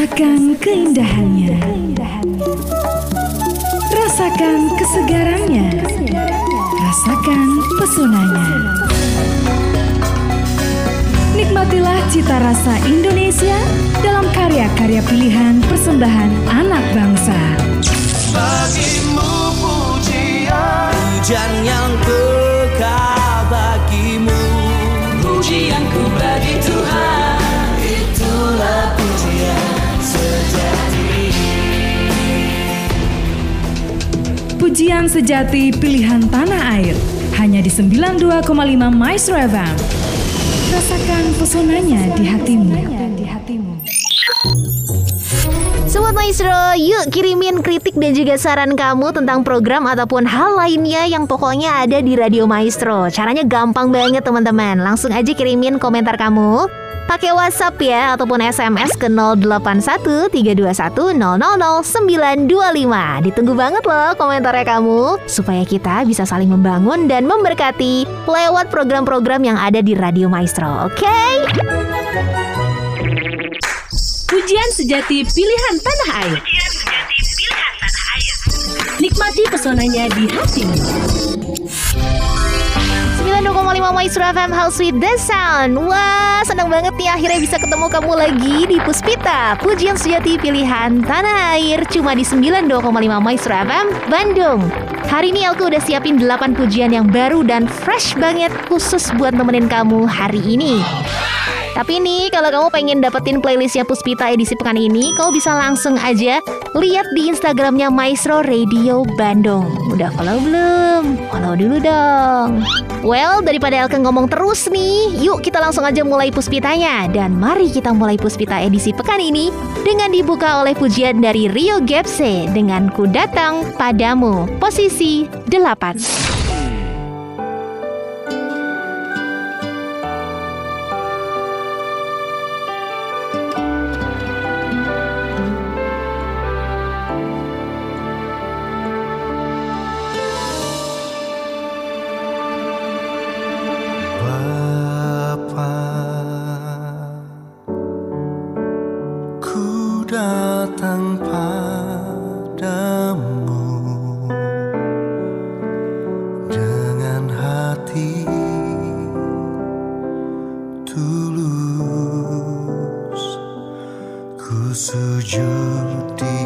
Rasakan keindahannya. Rasakan kesegarannya. Rasakan pesonanya. Nikmatilah cita rasa Indonesia dalam karya-karya pilihan persembahan anak bangsa. Bagimu pujian Pujian yang kekal bagimu Pujianku bagi Tuhan Pujian sejati pilihan tanah air hanya di 92,5 Maestro FM. Rasakan pesonanya di hatimu. Di hatimu. Sobat Maestro, yuk kirimin kritik dan juga saran kamu tentang program ataupun hal lainnya yang pokoknya ada di Radio Maestro. Caranya gampang banget teman-teman. Langsung aja kirimin komentar kamu. Pakai WhatsApp ya ataupun SMS ke 081321000925. Ditunggu banget loh komentarnya kamu supaya kita bisa saling membangun dan memberkati lewat program-program yang ada di Radio Maestro. Oke? Pujian sejati pilihan tanah air. Nikmati pesonanya di hatimu. 92,5 Maestro FM House with the Sound. Wah, senang banget nih akhirnya bisa ketemu kamu lagi di Puspita. Pujian sejati pilihan tanah air. Cuma di 92,5 Maestro FM, Bandung. Hari ini aku udah siapin 8 pujian yang baru dan fresh banget Khusus buat nemenin kamu hari ini tapi nih, kalau kamu pengen dapetin playlistnya Puspita edisi pekan ini, kau bisa langsung aja lihat di Instagramnya Maestro Radio Bandung. Udah follow belum? Follow dulu dong. Well, daripada Elke ngomong terus nih, yuk kita langsung aja mulai Puspitanya. Dan mari kita mulai Puspita edisi pekan ini dengan dibuka oleh pujian dari Rio Gepse dengan Ku Datang Padamu, posisi 8. Ku sujud di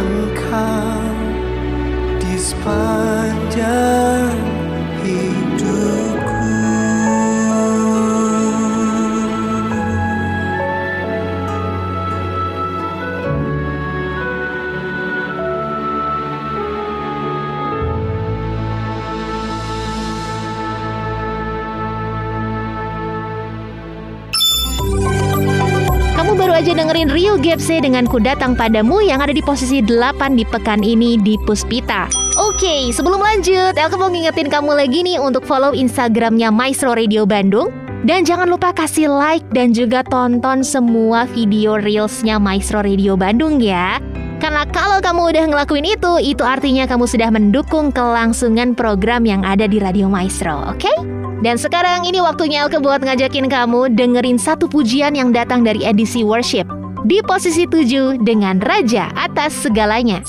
engkau di sepanjang Gepse dengan Ku Datang Padamu yang ada di posisi 8 di pekan ini di Puspita. Oke, sebelum lanjut, Elke mau ngingetin kamu lagi nih untuk follow Instagramnya Maestro Radio Bandung. Dan jangan lupa kasih like dan juga tonton semua video Reelsnya Maestro Radio Bandung ya. Karena kalau kamu udah ngelakuin itu, itu artinya kamu sudah mendukung kelangsungan program yang ada di Radio Maestro, oke? Dan sekarang ini waktunya Elke buat ngajakin kamu dengerin satu pujian yang datang dari edisi worship. Di posisi 7 dengan Raja atas segalanya.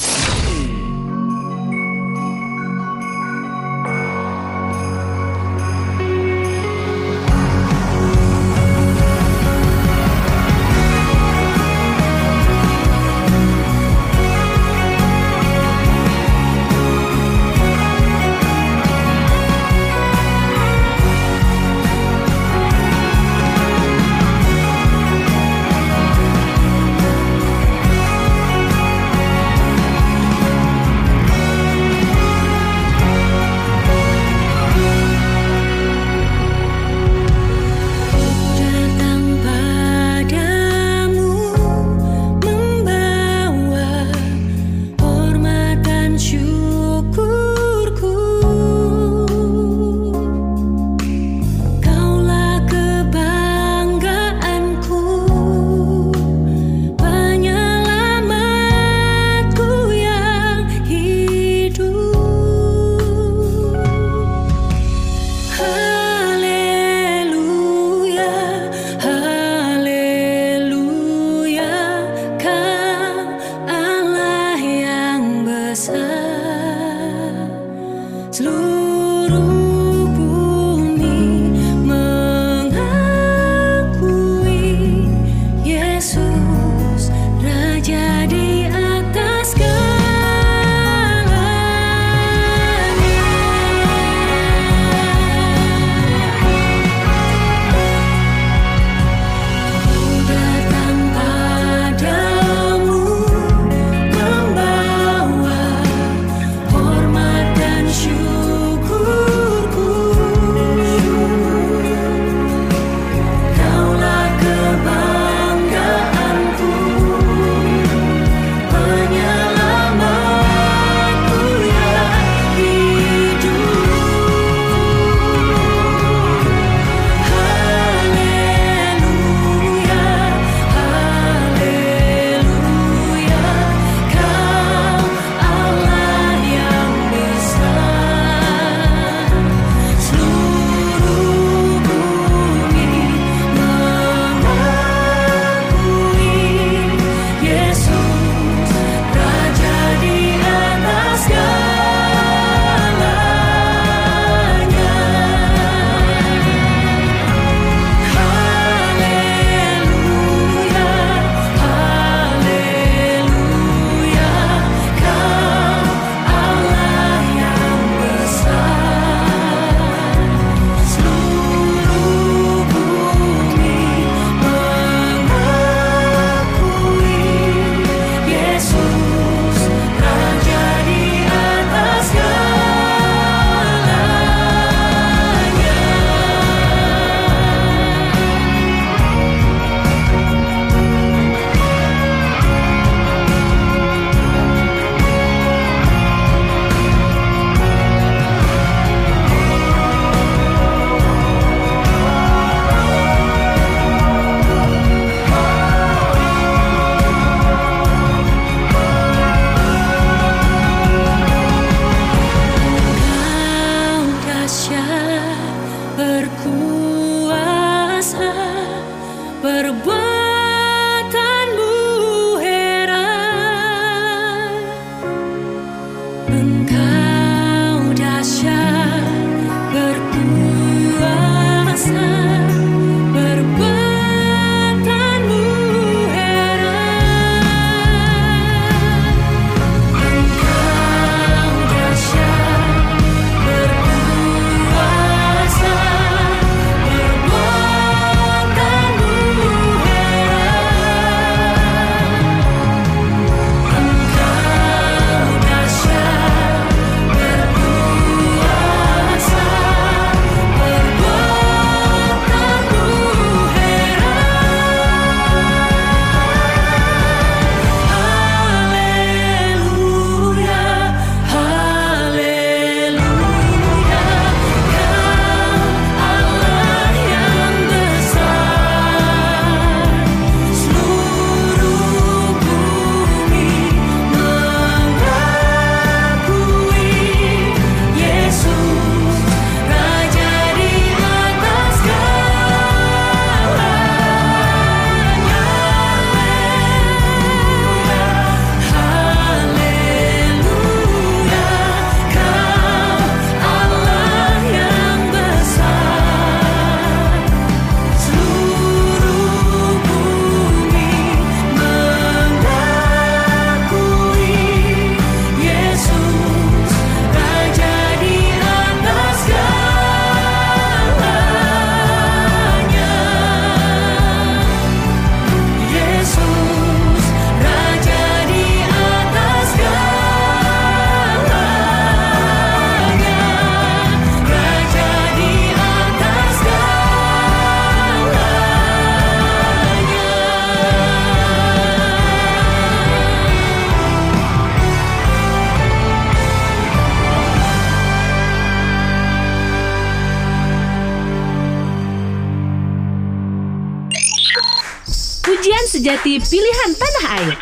Sejati pilihan tanah air.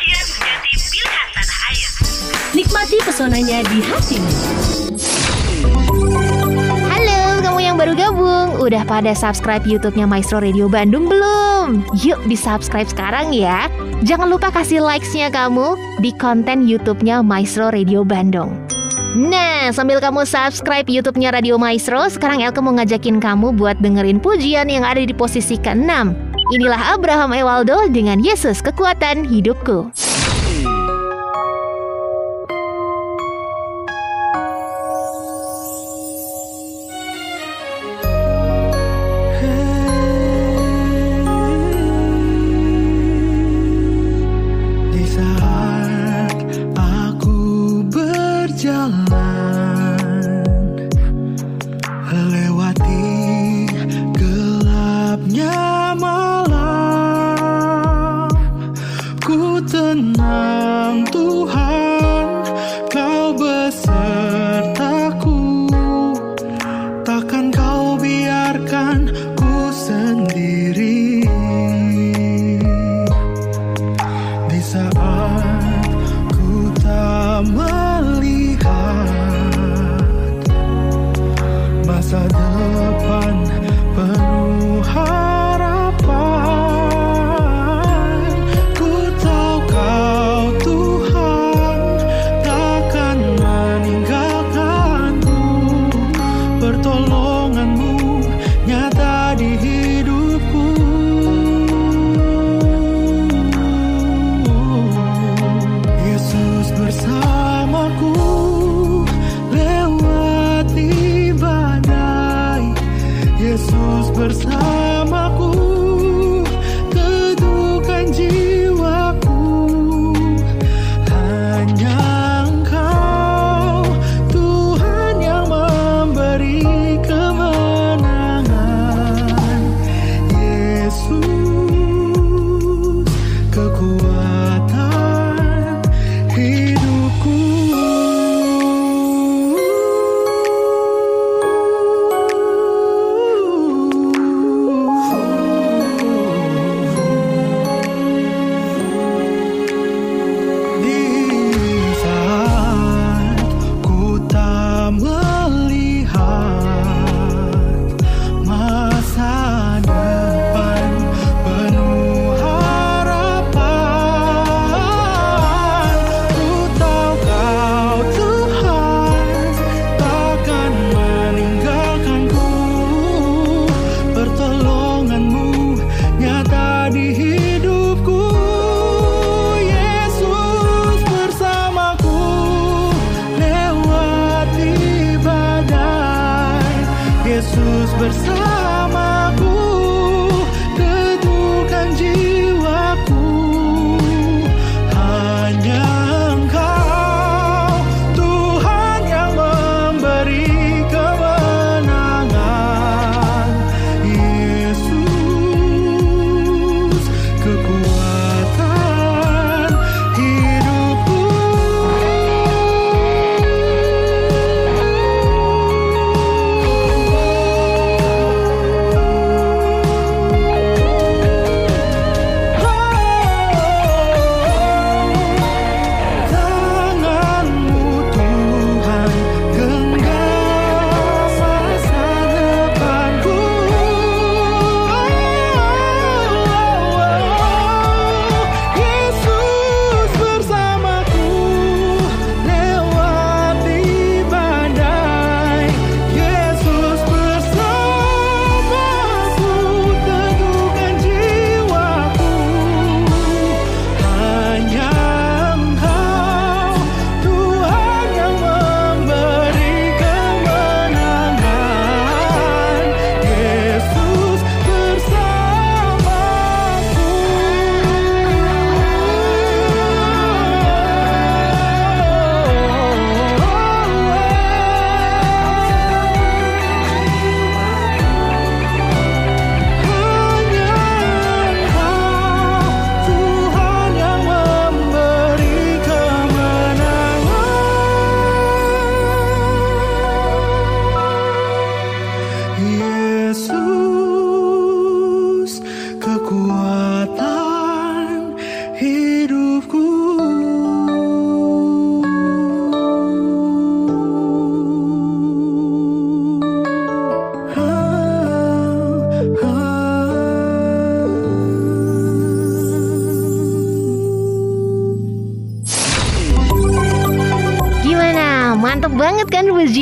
Nikmati pesonanya di hatimu. Halo, kamu yang baru gabung. Udah pada subscribe YouTube-nya Maestro Radio Bandung belum? Yuk di subscribe sekarang ya. Jangan lupa kasih likes-nya kamu di konten YouTube-nya Maestro Radio Bandung. Nah, sambil kamu subscribe YouTube-nya Radio Maestro, sekarang Elke mau ngajakin kamu buat dengerin pujian yang ada di posisi ke-6. Inilah Abraham Ewaldo dengan Yesus Kekuatan Hidupku.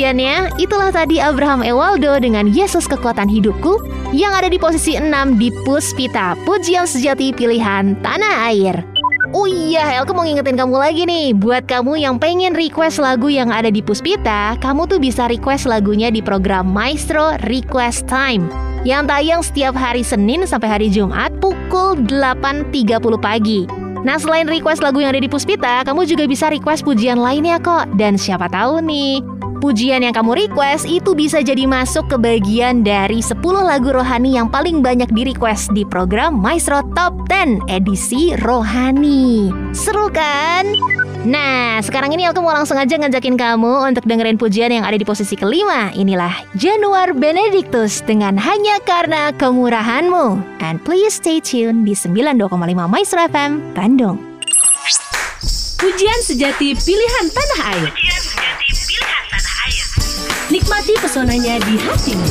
Pujiannya? Itulah tadi Abraham Ewaldo dengan Yesus Kekuatan Hidupku yang ada di posisi 6 di Puspita, pujian sejati pilihan tanah air. Oh iya, Helke mau ngingetin kamu lagi nih Buat kamu yang pengen request lagu yang ada di Puspita Kamu tuh bisa request lagunya di program Maestro Request Time Yang tayang setiap hari Senin sampai hari Jumat pukul 8.30 pagi Nah selain request lagu yang ada di Puspita Kamu juga bisa request pujian lainnya kok Dan siapa tahu nih Pujian yang kamu request itu bisa jadi masuk ke bagian dari 10 lagu rohani yang paling banyak di request di program Maestro Top 10 edisi rohani. Seru kan? Nah, sekarang ini aku mau langsung aja ngajakin kamu untuk dengerin pujian yang ada di posisi kelima. Inilah Januar Benedictus dengan Hanya Karena Kemurahanmu. And please stay tuned di 92,5 Maestro FM, Bandung. Pujian sejati pilihan tanah air. Nikmati pesonanya di hatimu.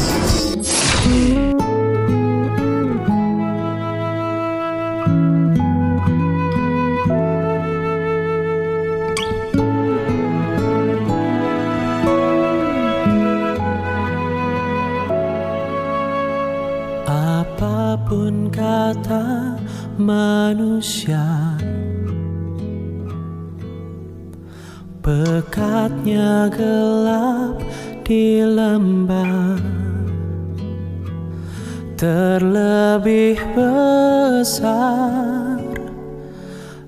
Apa pun kata manusia Pekatnya gelap di lembah Terlebih besar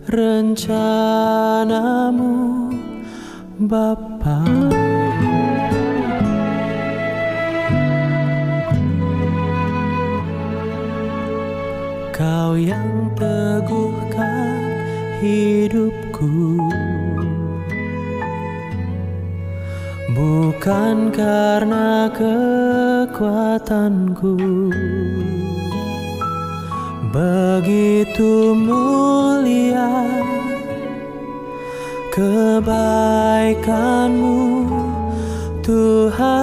rencanamu Bapa. Kau yang teguhkan hidupku Bukan karena kekuatanku. Begitu mulia Kebaikanmu Tuhan.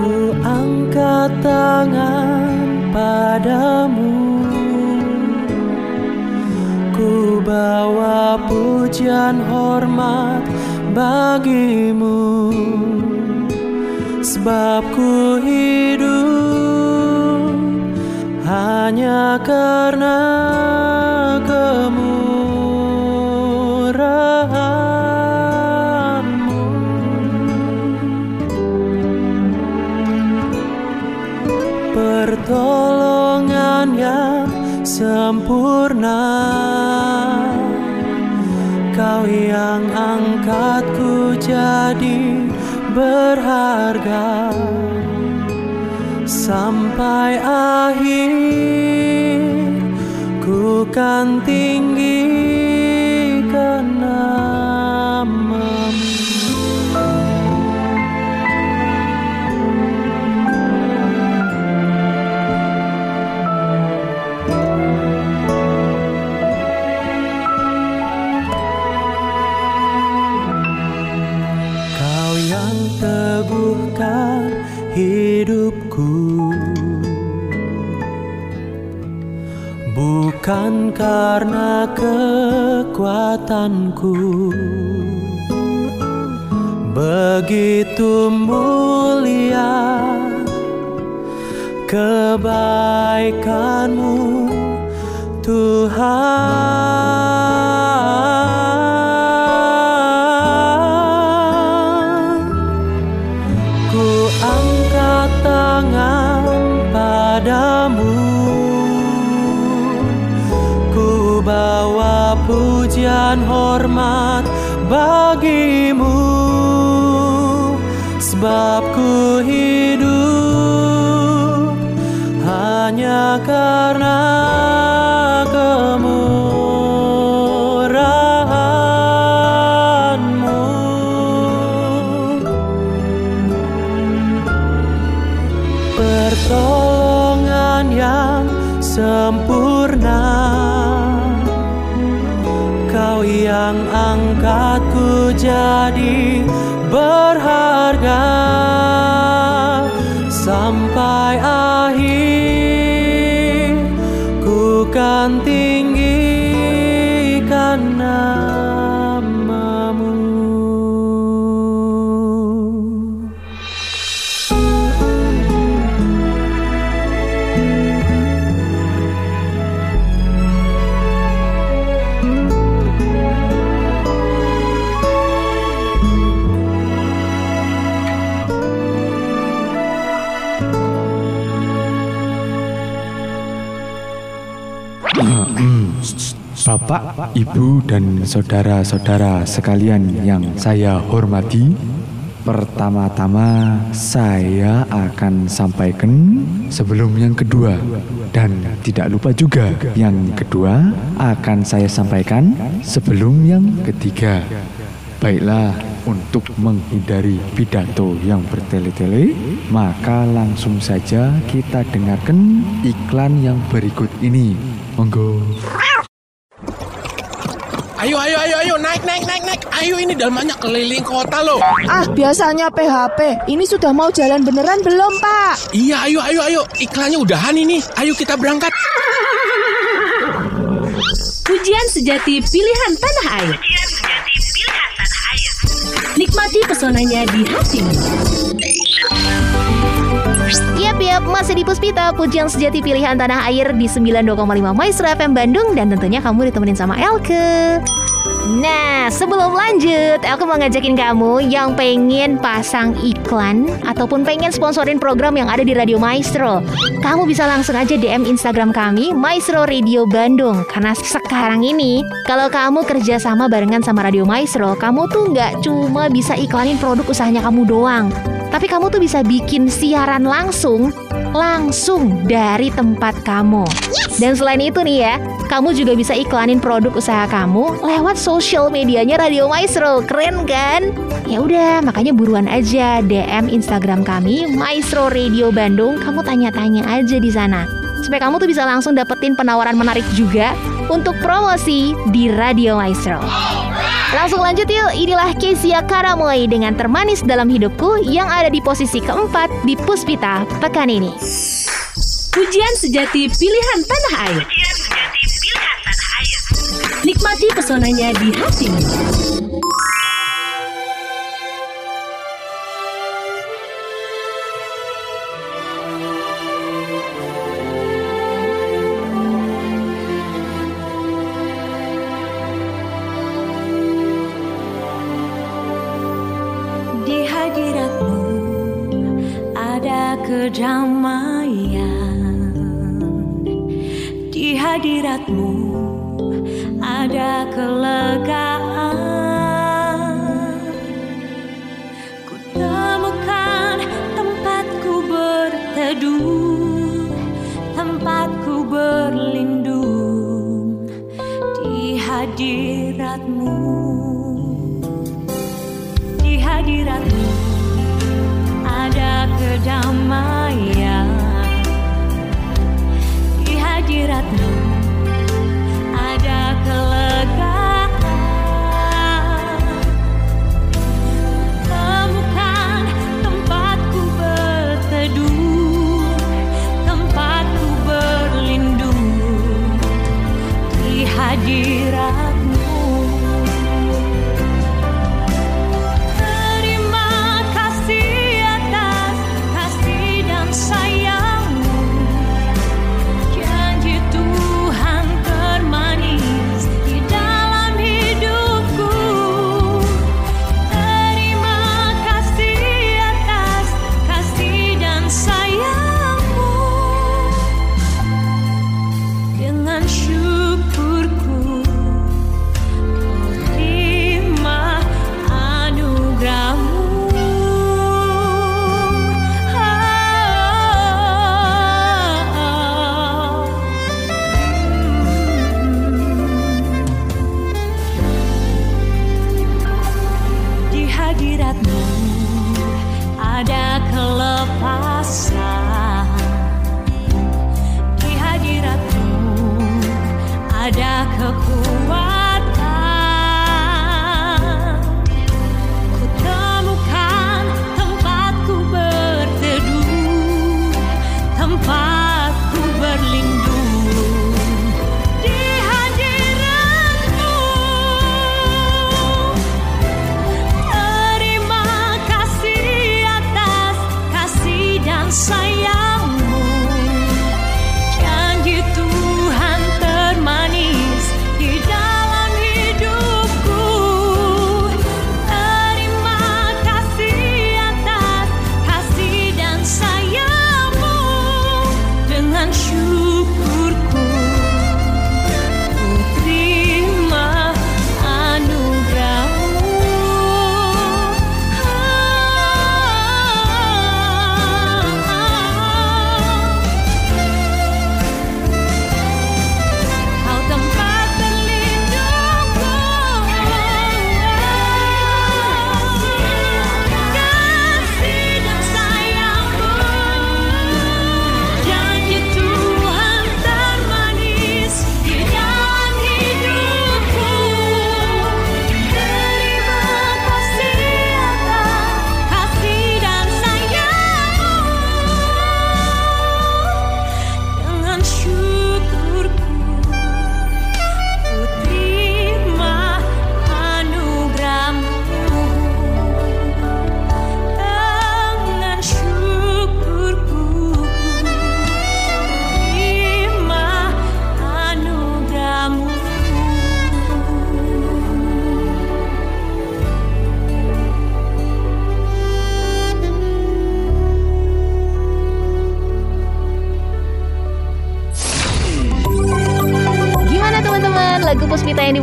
Ku angkat tangan padamu pujian hormat bagimu. Sebab ku hidup hanya karena kemurahanmu. Pertolongan yang sempurna yang angkatku jadi berharga. Sampai akhir ku kan tinggikan Bukan karena kekuatanku. Begitu mulia kebaikanmu Tuhan Sebab ku Sampai Bapak, Ibu, dan saudara-saudara sekalian yang saya hormati, pertama-tama saya akan sampaikan sebelum yang kedua, dan tidak lupa juga yang kedua akan saya sampaikan sebelum yang ketiga. Baiklah, untuk menghindari pidato yang bertele-tele, maka langsung saja kita dengarkan iklan yang berikut ini. Monggo. Ayo, ayo, ayo, ayo, naik, naik, naik, naik. Ayo, ini dalmannya keliling kota loh. Ah, biasanya PHP. Ini sudah mau jalan beneran belum, Pak? Iya, ayo, ayo, ayo. Iklannya udahan ini. Ayo kita berangkat. Pujian sejati pilihan tanah air. Nikmati pesonanya di hatimu. Yap, masih di Puspita, pujian sejati pilihan tanah air di 92,5 Maestro FM Bandung dan tentunya kamu ditemenin sama Elke. Nah, sebelum lanjut, Elke mau ngajakin kamu yang pengen pasang iklan ataupun pengen sponsorin program yang ada di Radio Maestro. Kamu bisa langsung aja DM Instagram kami, Maestro Radio Bandung. Karena sekarang ini, kalau kamu kerja sama barengan sama Radio Maestro, kamu tuh nggak cuma bisa iklanin produk usahanya kamu doang. Tapi kamu tuh bisa bikin siaran langsung langsung dari tempat kamu. Dan selain itu nih ya, kamu juga bisa iklanin produk usaha kamu lewat social medianya Radio Maestro. Keren kan? Ya udah, makanya buruan aja DM Instagram kami Maestro Radio Bandung. Kamu tanya-tanya aja di sana. Supaya kamu tuh bisa langsung dapetin penawaran menarik juga untuk promosi di Radio Maestro. Langsung lanjut yuk, inilah Kezia Karamoy dengan termanis dalam hidupku yang ada di posisi keempat di Puspita pekan ini. Pujian sejati pilihan tanah air. Nikmati pesonanya di hatimu. Kedamaian Di hadiratmu ada kelegaan. Ku temukan tempatku berteduh Tempatku berlindung Di hadiratmu. Di hadiratmu ada kedamaian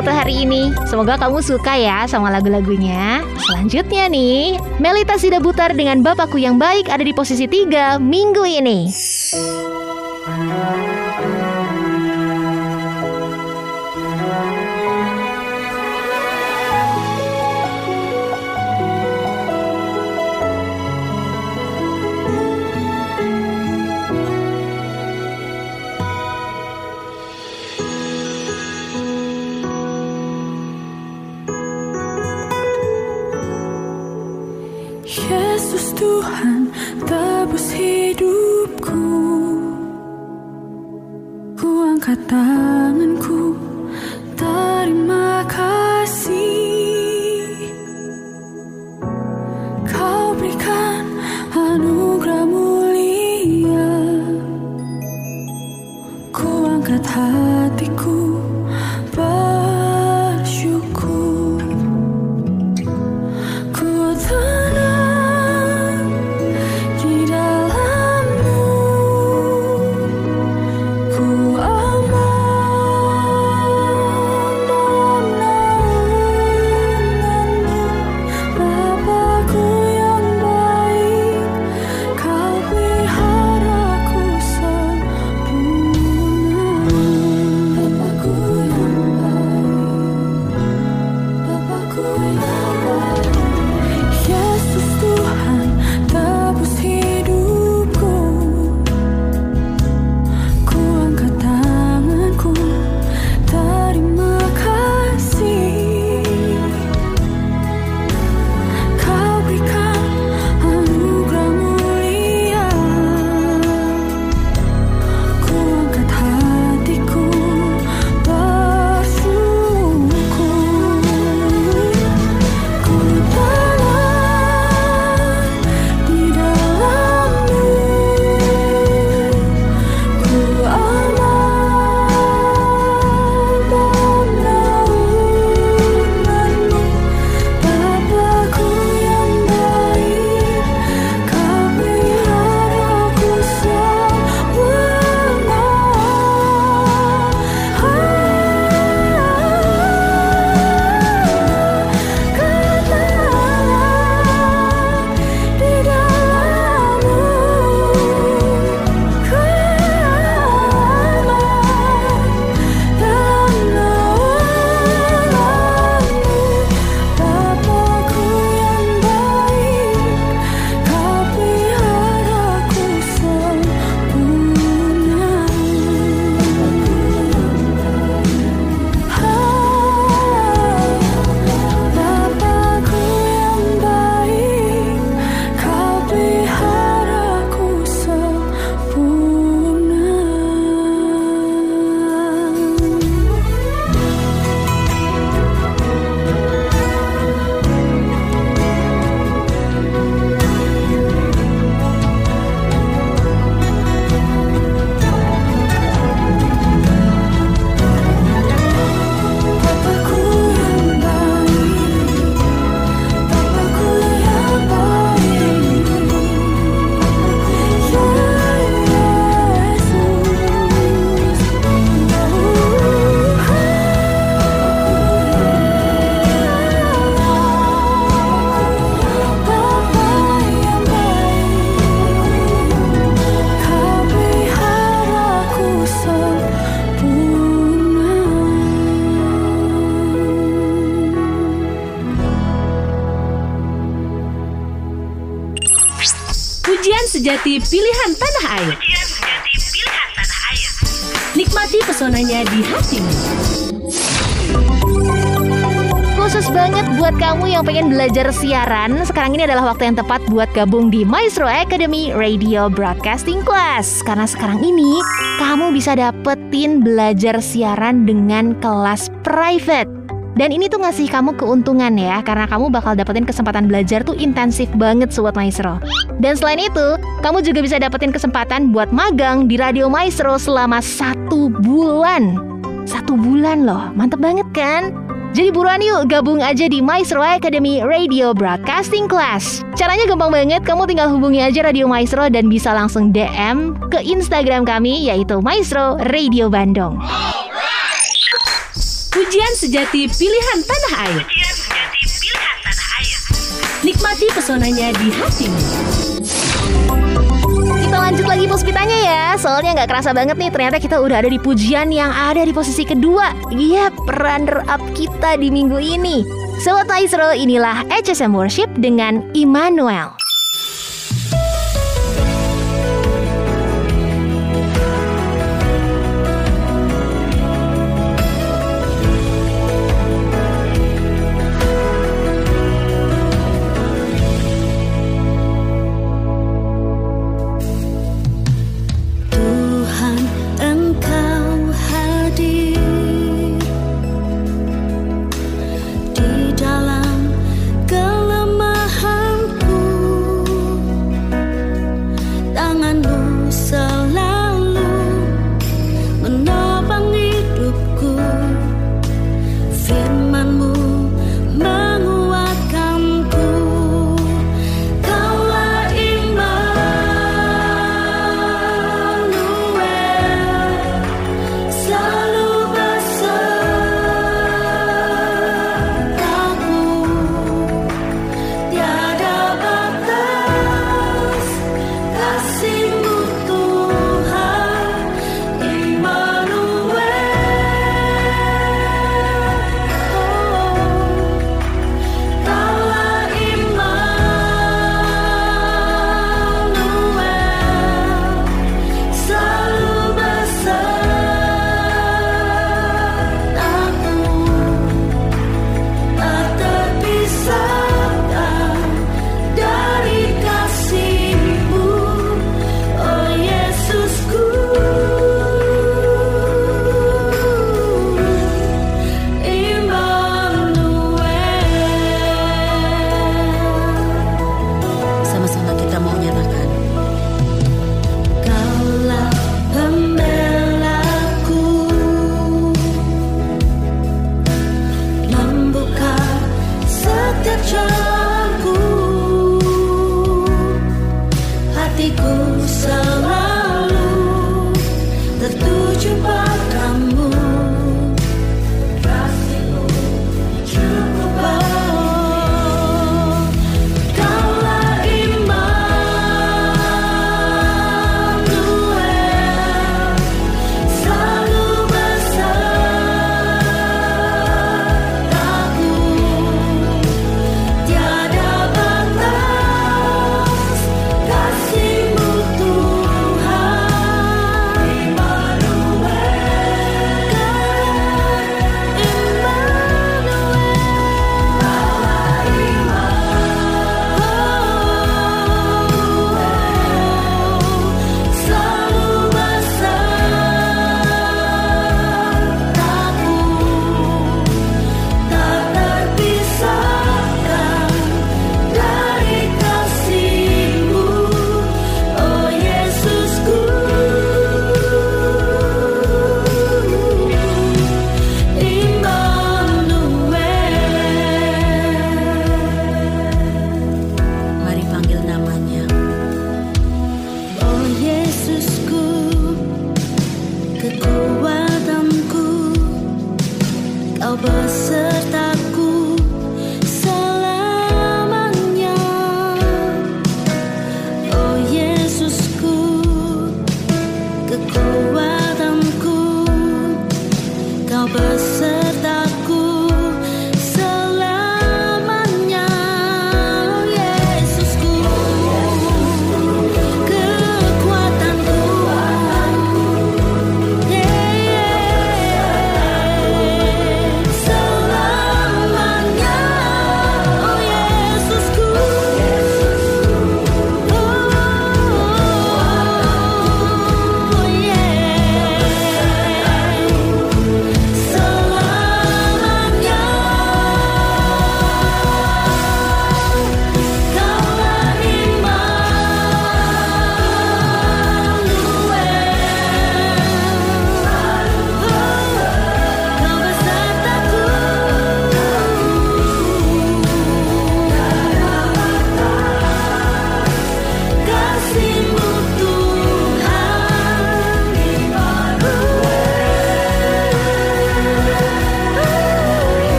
Diputar hari ini. Semoga kamu suka ya sama lagu-lagunya. Selanjutnya nih, Melita Sida Butar dengan Bapakku yang Baik ada di posisi 3 minggu ini. Yesus Pujian sejati pilihan tanah air. Nikmati pesonanya di hatimu. Khusus banget buat kamu yang pengen belajar siaran, sekarang ini adalah waktu yang tepat buat gabung di Maestro Academy Radio Broadcasting Class. Karena sekarang ini kamu bisa dapetin belajar siaran dengan kelas private. Dan ini tuh ngasih kamu keuntungan ya, karena kamu bakal dapetin kesempatan belajar tuh intensif banget sobat Maestro. Dan selain itu, kamu juga bisa dapetin kesempatan buat magang di Radio Maestro selama satu bulan. Satu bulan loh, mantep banget kan? Jadi buruan yuk gabung aja di Maestro Academy Radio Broadcasting Class. Caranya gampang banget, kamu tinggal hubungi aja Radio Maestro dan bisa langsung DM ke Instagram kami yaitu Maestro Radio Bandung. Pujian Pujian sejati pilihan tanah air. Nikmati pesonanya di hatimu. Kita lanjut lagi puspitanya ya. Soalnya nggak kerasa banget nih Ternyata kita udah ada di pujian yang ada di posisi kedua. Iya runner up kita di minggu ini. Sobat Maestro inilah HSM Worship dengan Immanuel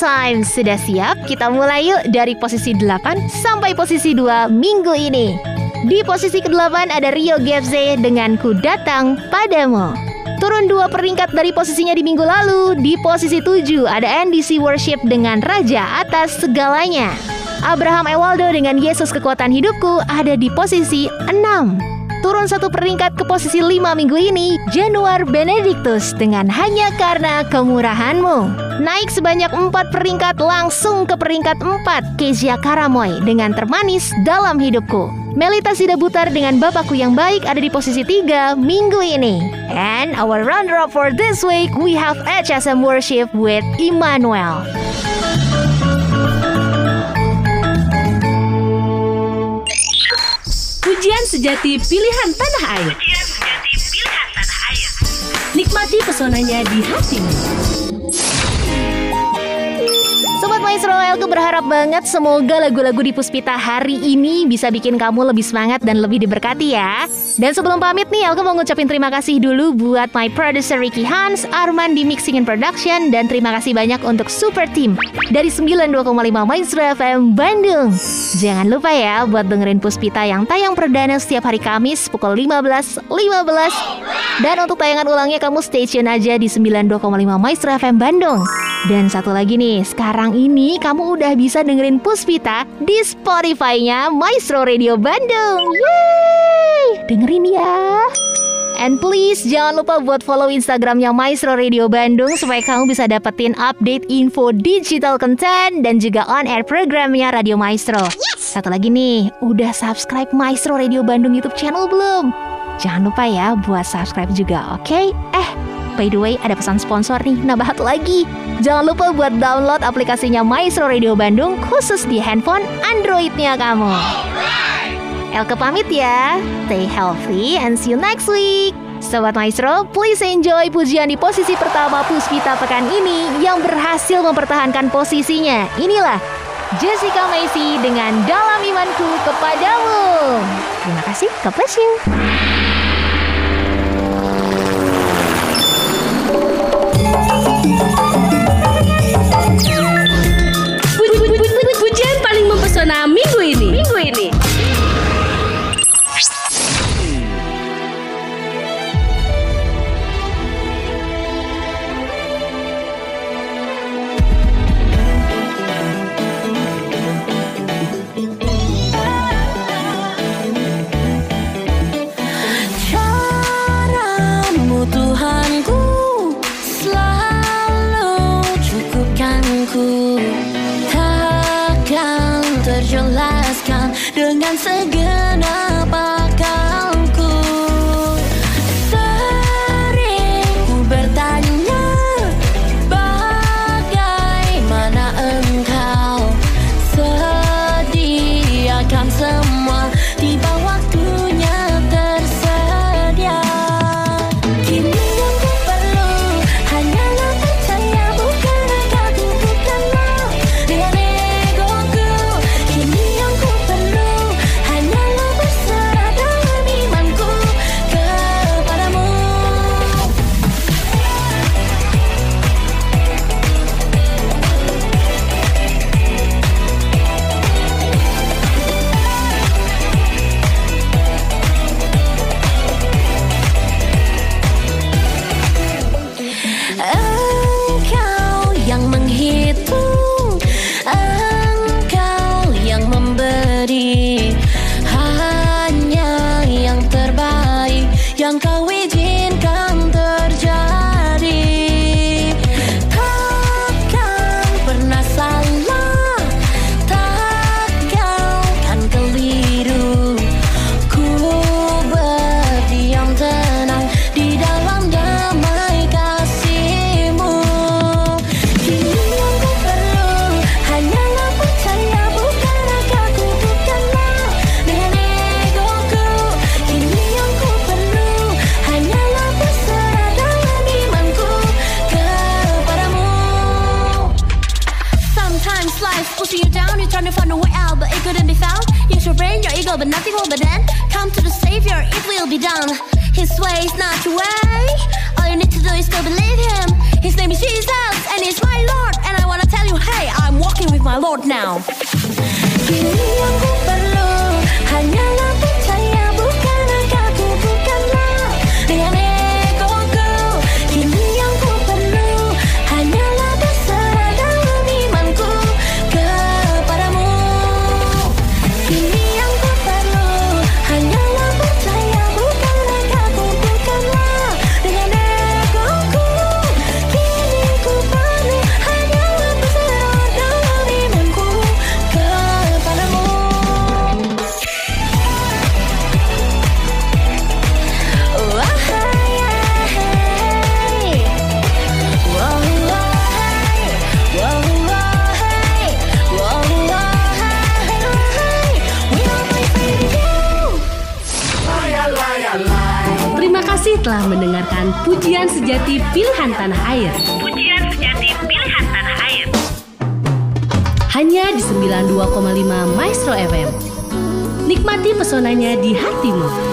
time. Sudah siap? Kita mulai yuk dari posisi 8 sampai posisi 2 minggu ini. Di posisi ke-8 ada Rio Gebze dengan Ku Datang Padamu. Turun dua peringkat dari posisinya di minggu lalu. Di posisi 7 ada NDC Worship dengan Raja Atas Segalanya. Abraham Ewaldo dengan Yesus Kekuatan Hidupku ada di posisi 6. Turun satu peringkat ke posisi 5 minggu ini, Januar Benedictus dengan Hanya Karena Kemurahanmu. Naik sebanyak 4 peringkat langsung ke peringkat 4, Kezia Karamoy dengan Termanis Dalam Hidupku. Melita Sidabutar dengan Bapakku Yang Baik ada di posisi 3 minggu ini. And our runner-up for this week, we have HSM Worship with Emmanuel. Pujian sejati pilihan tanah air. Nikmati pesonanya di hatimu. Sobat Maestro Elke berharap banget semoga lagu-lagu di Puspita hari ini bisa bikin kamu lebih semangat dan lebih diberkati ya. Dan sebelum pamit nih, Elke mau ngucapin terima kasih dulu buat my producer Ricky Hans, Arman di Mixing and Production, dan terima kasih banyak untuk super team dari 92,5 Maestro FM Bandung. Jangan lupa ya buat dengerin Puspita yang tayang perdana setiap hari Kamis pukul 15.15. Dan untuk tayangan ulangnya kamu stay tune aja di 92,5 Maestro FM Bandung. Dan satu lagi nih, sekarang ini kamu udah bisa dengerin Puspita di Spotify-nya Maestro Radio Bandung. Yeay! Dengerin ya. And please jangan lupa buat follow Instagramnya Maestro Radio Bandung supaya kamu bisa dapetin update info digital content dan juga on air programnya Radio Maestro. Satu lagi nih, udah subscribe Maestro Radio Bandung YouTube channel belum? Jangan lupa ya buat subscribe juga, oke? Eh, by the way ada pesan sponsor nih, nambah satu lagi. Jangan lupa buat download aplikasinya Maestro Radio Bandung khusus di handphone Androidnya kamu. Elke pamit ya. Stay healthy and see you next week. Sobat Maestro, please enjoy pujian di posisi pertama Puspita pekan ini yang berhasil mempertahankan posisinya. Inilah Jessica Macy dengan Dalam Imanku Kepadamu. Terima kasih, God bless you. Minggu ini. trying to find a way out, but it couldn't be found. Use your brain, your ego, but nothing will. But then come to the Savior, it will be done. His way is not your way. All you need to do is to believe Him. His name is Jesus, and He's my Lord. And I wanna tell you, hey, I'm walking with my Lord now. telah mendengarkan pujian sejati pilihan tanah air. Pujian sejati pilihan tanah air. Hanya di 92,5 Maestro FM. Nikmati pesonanya di hatimu.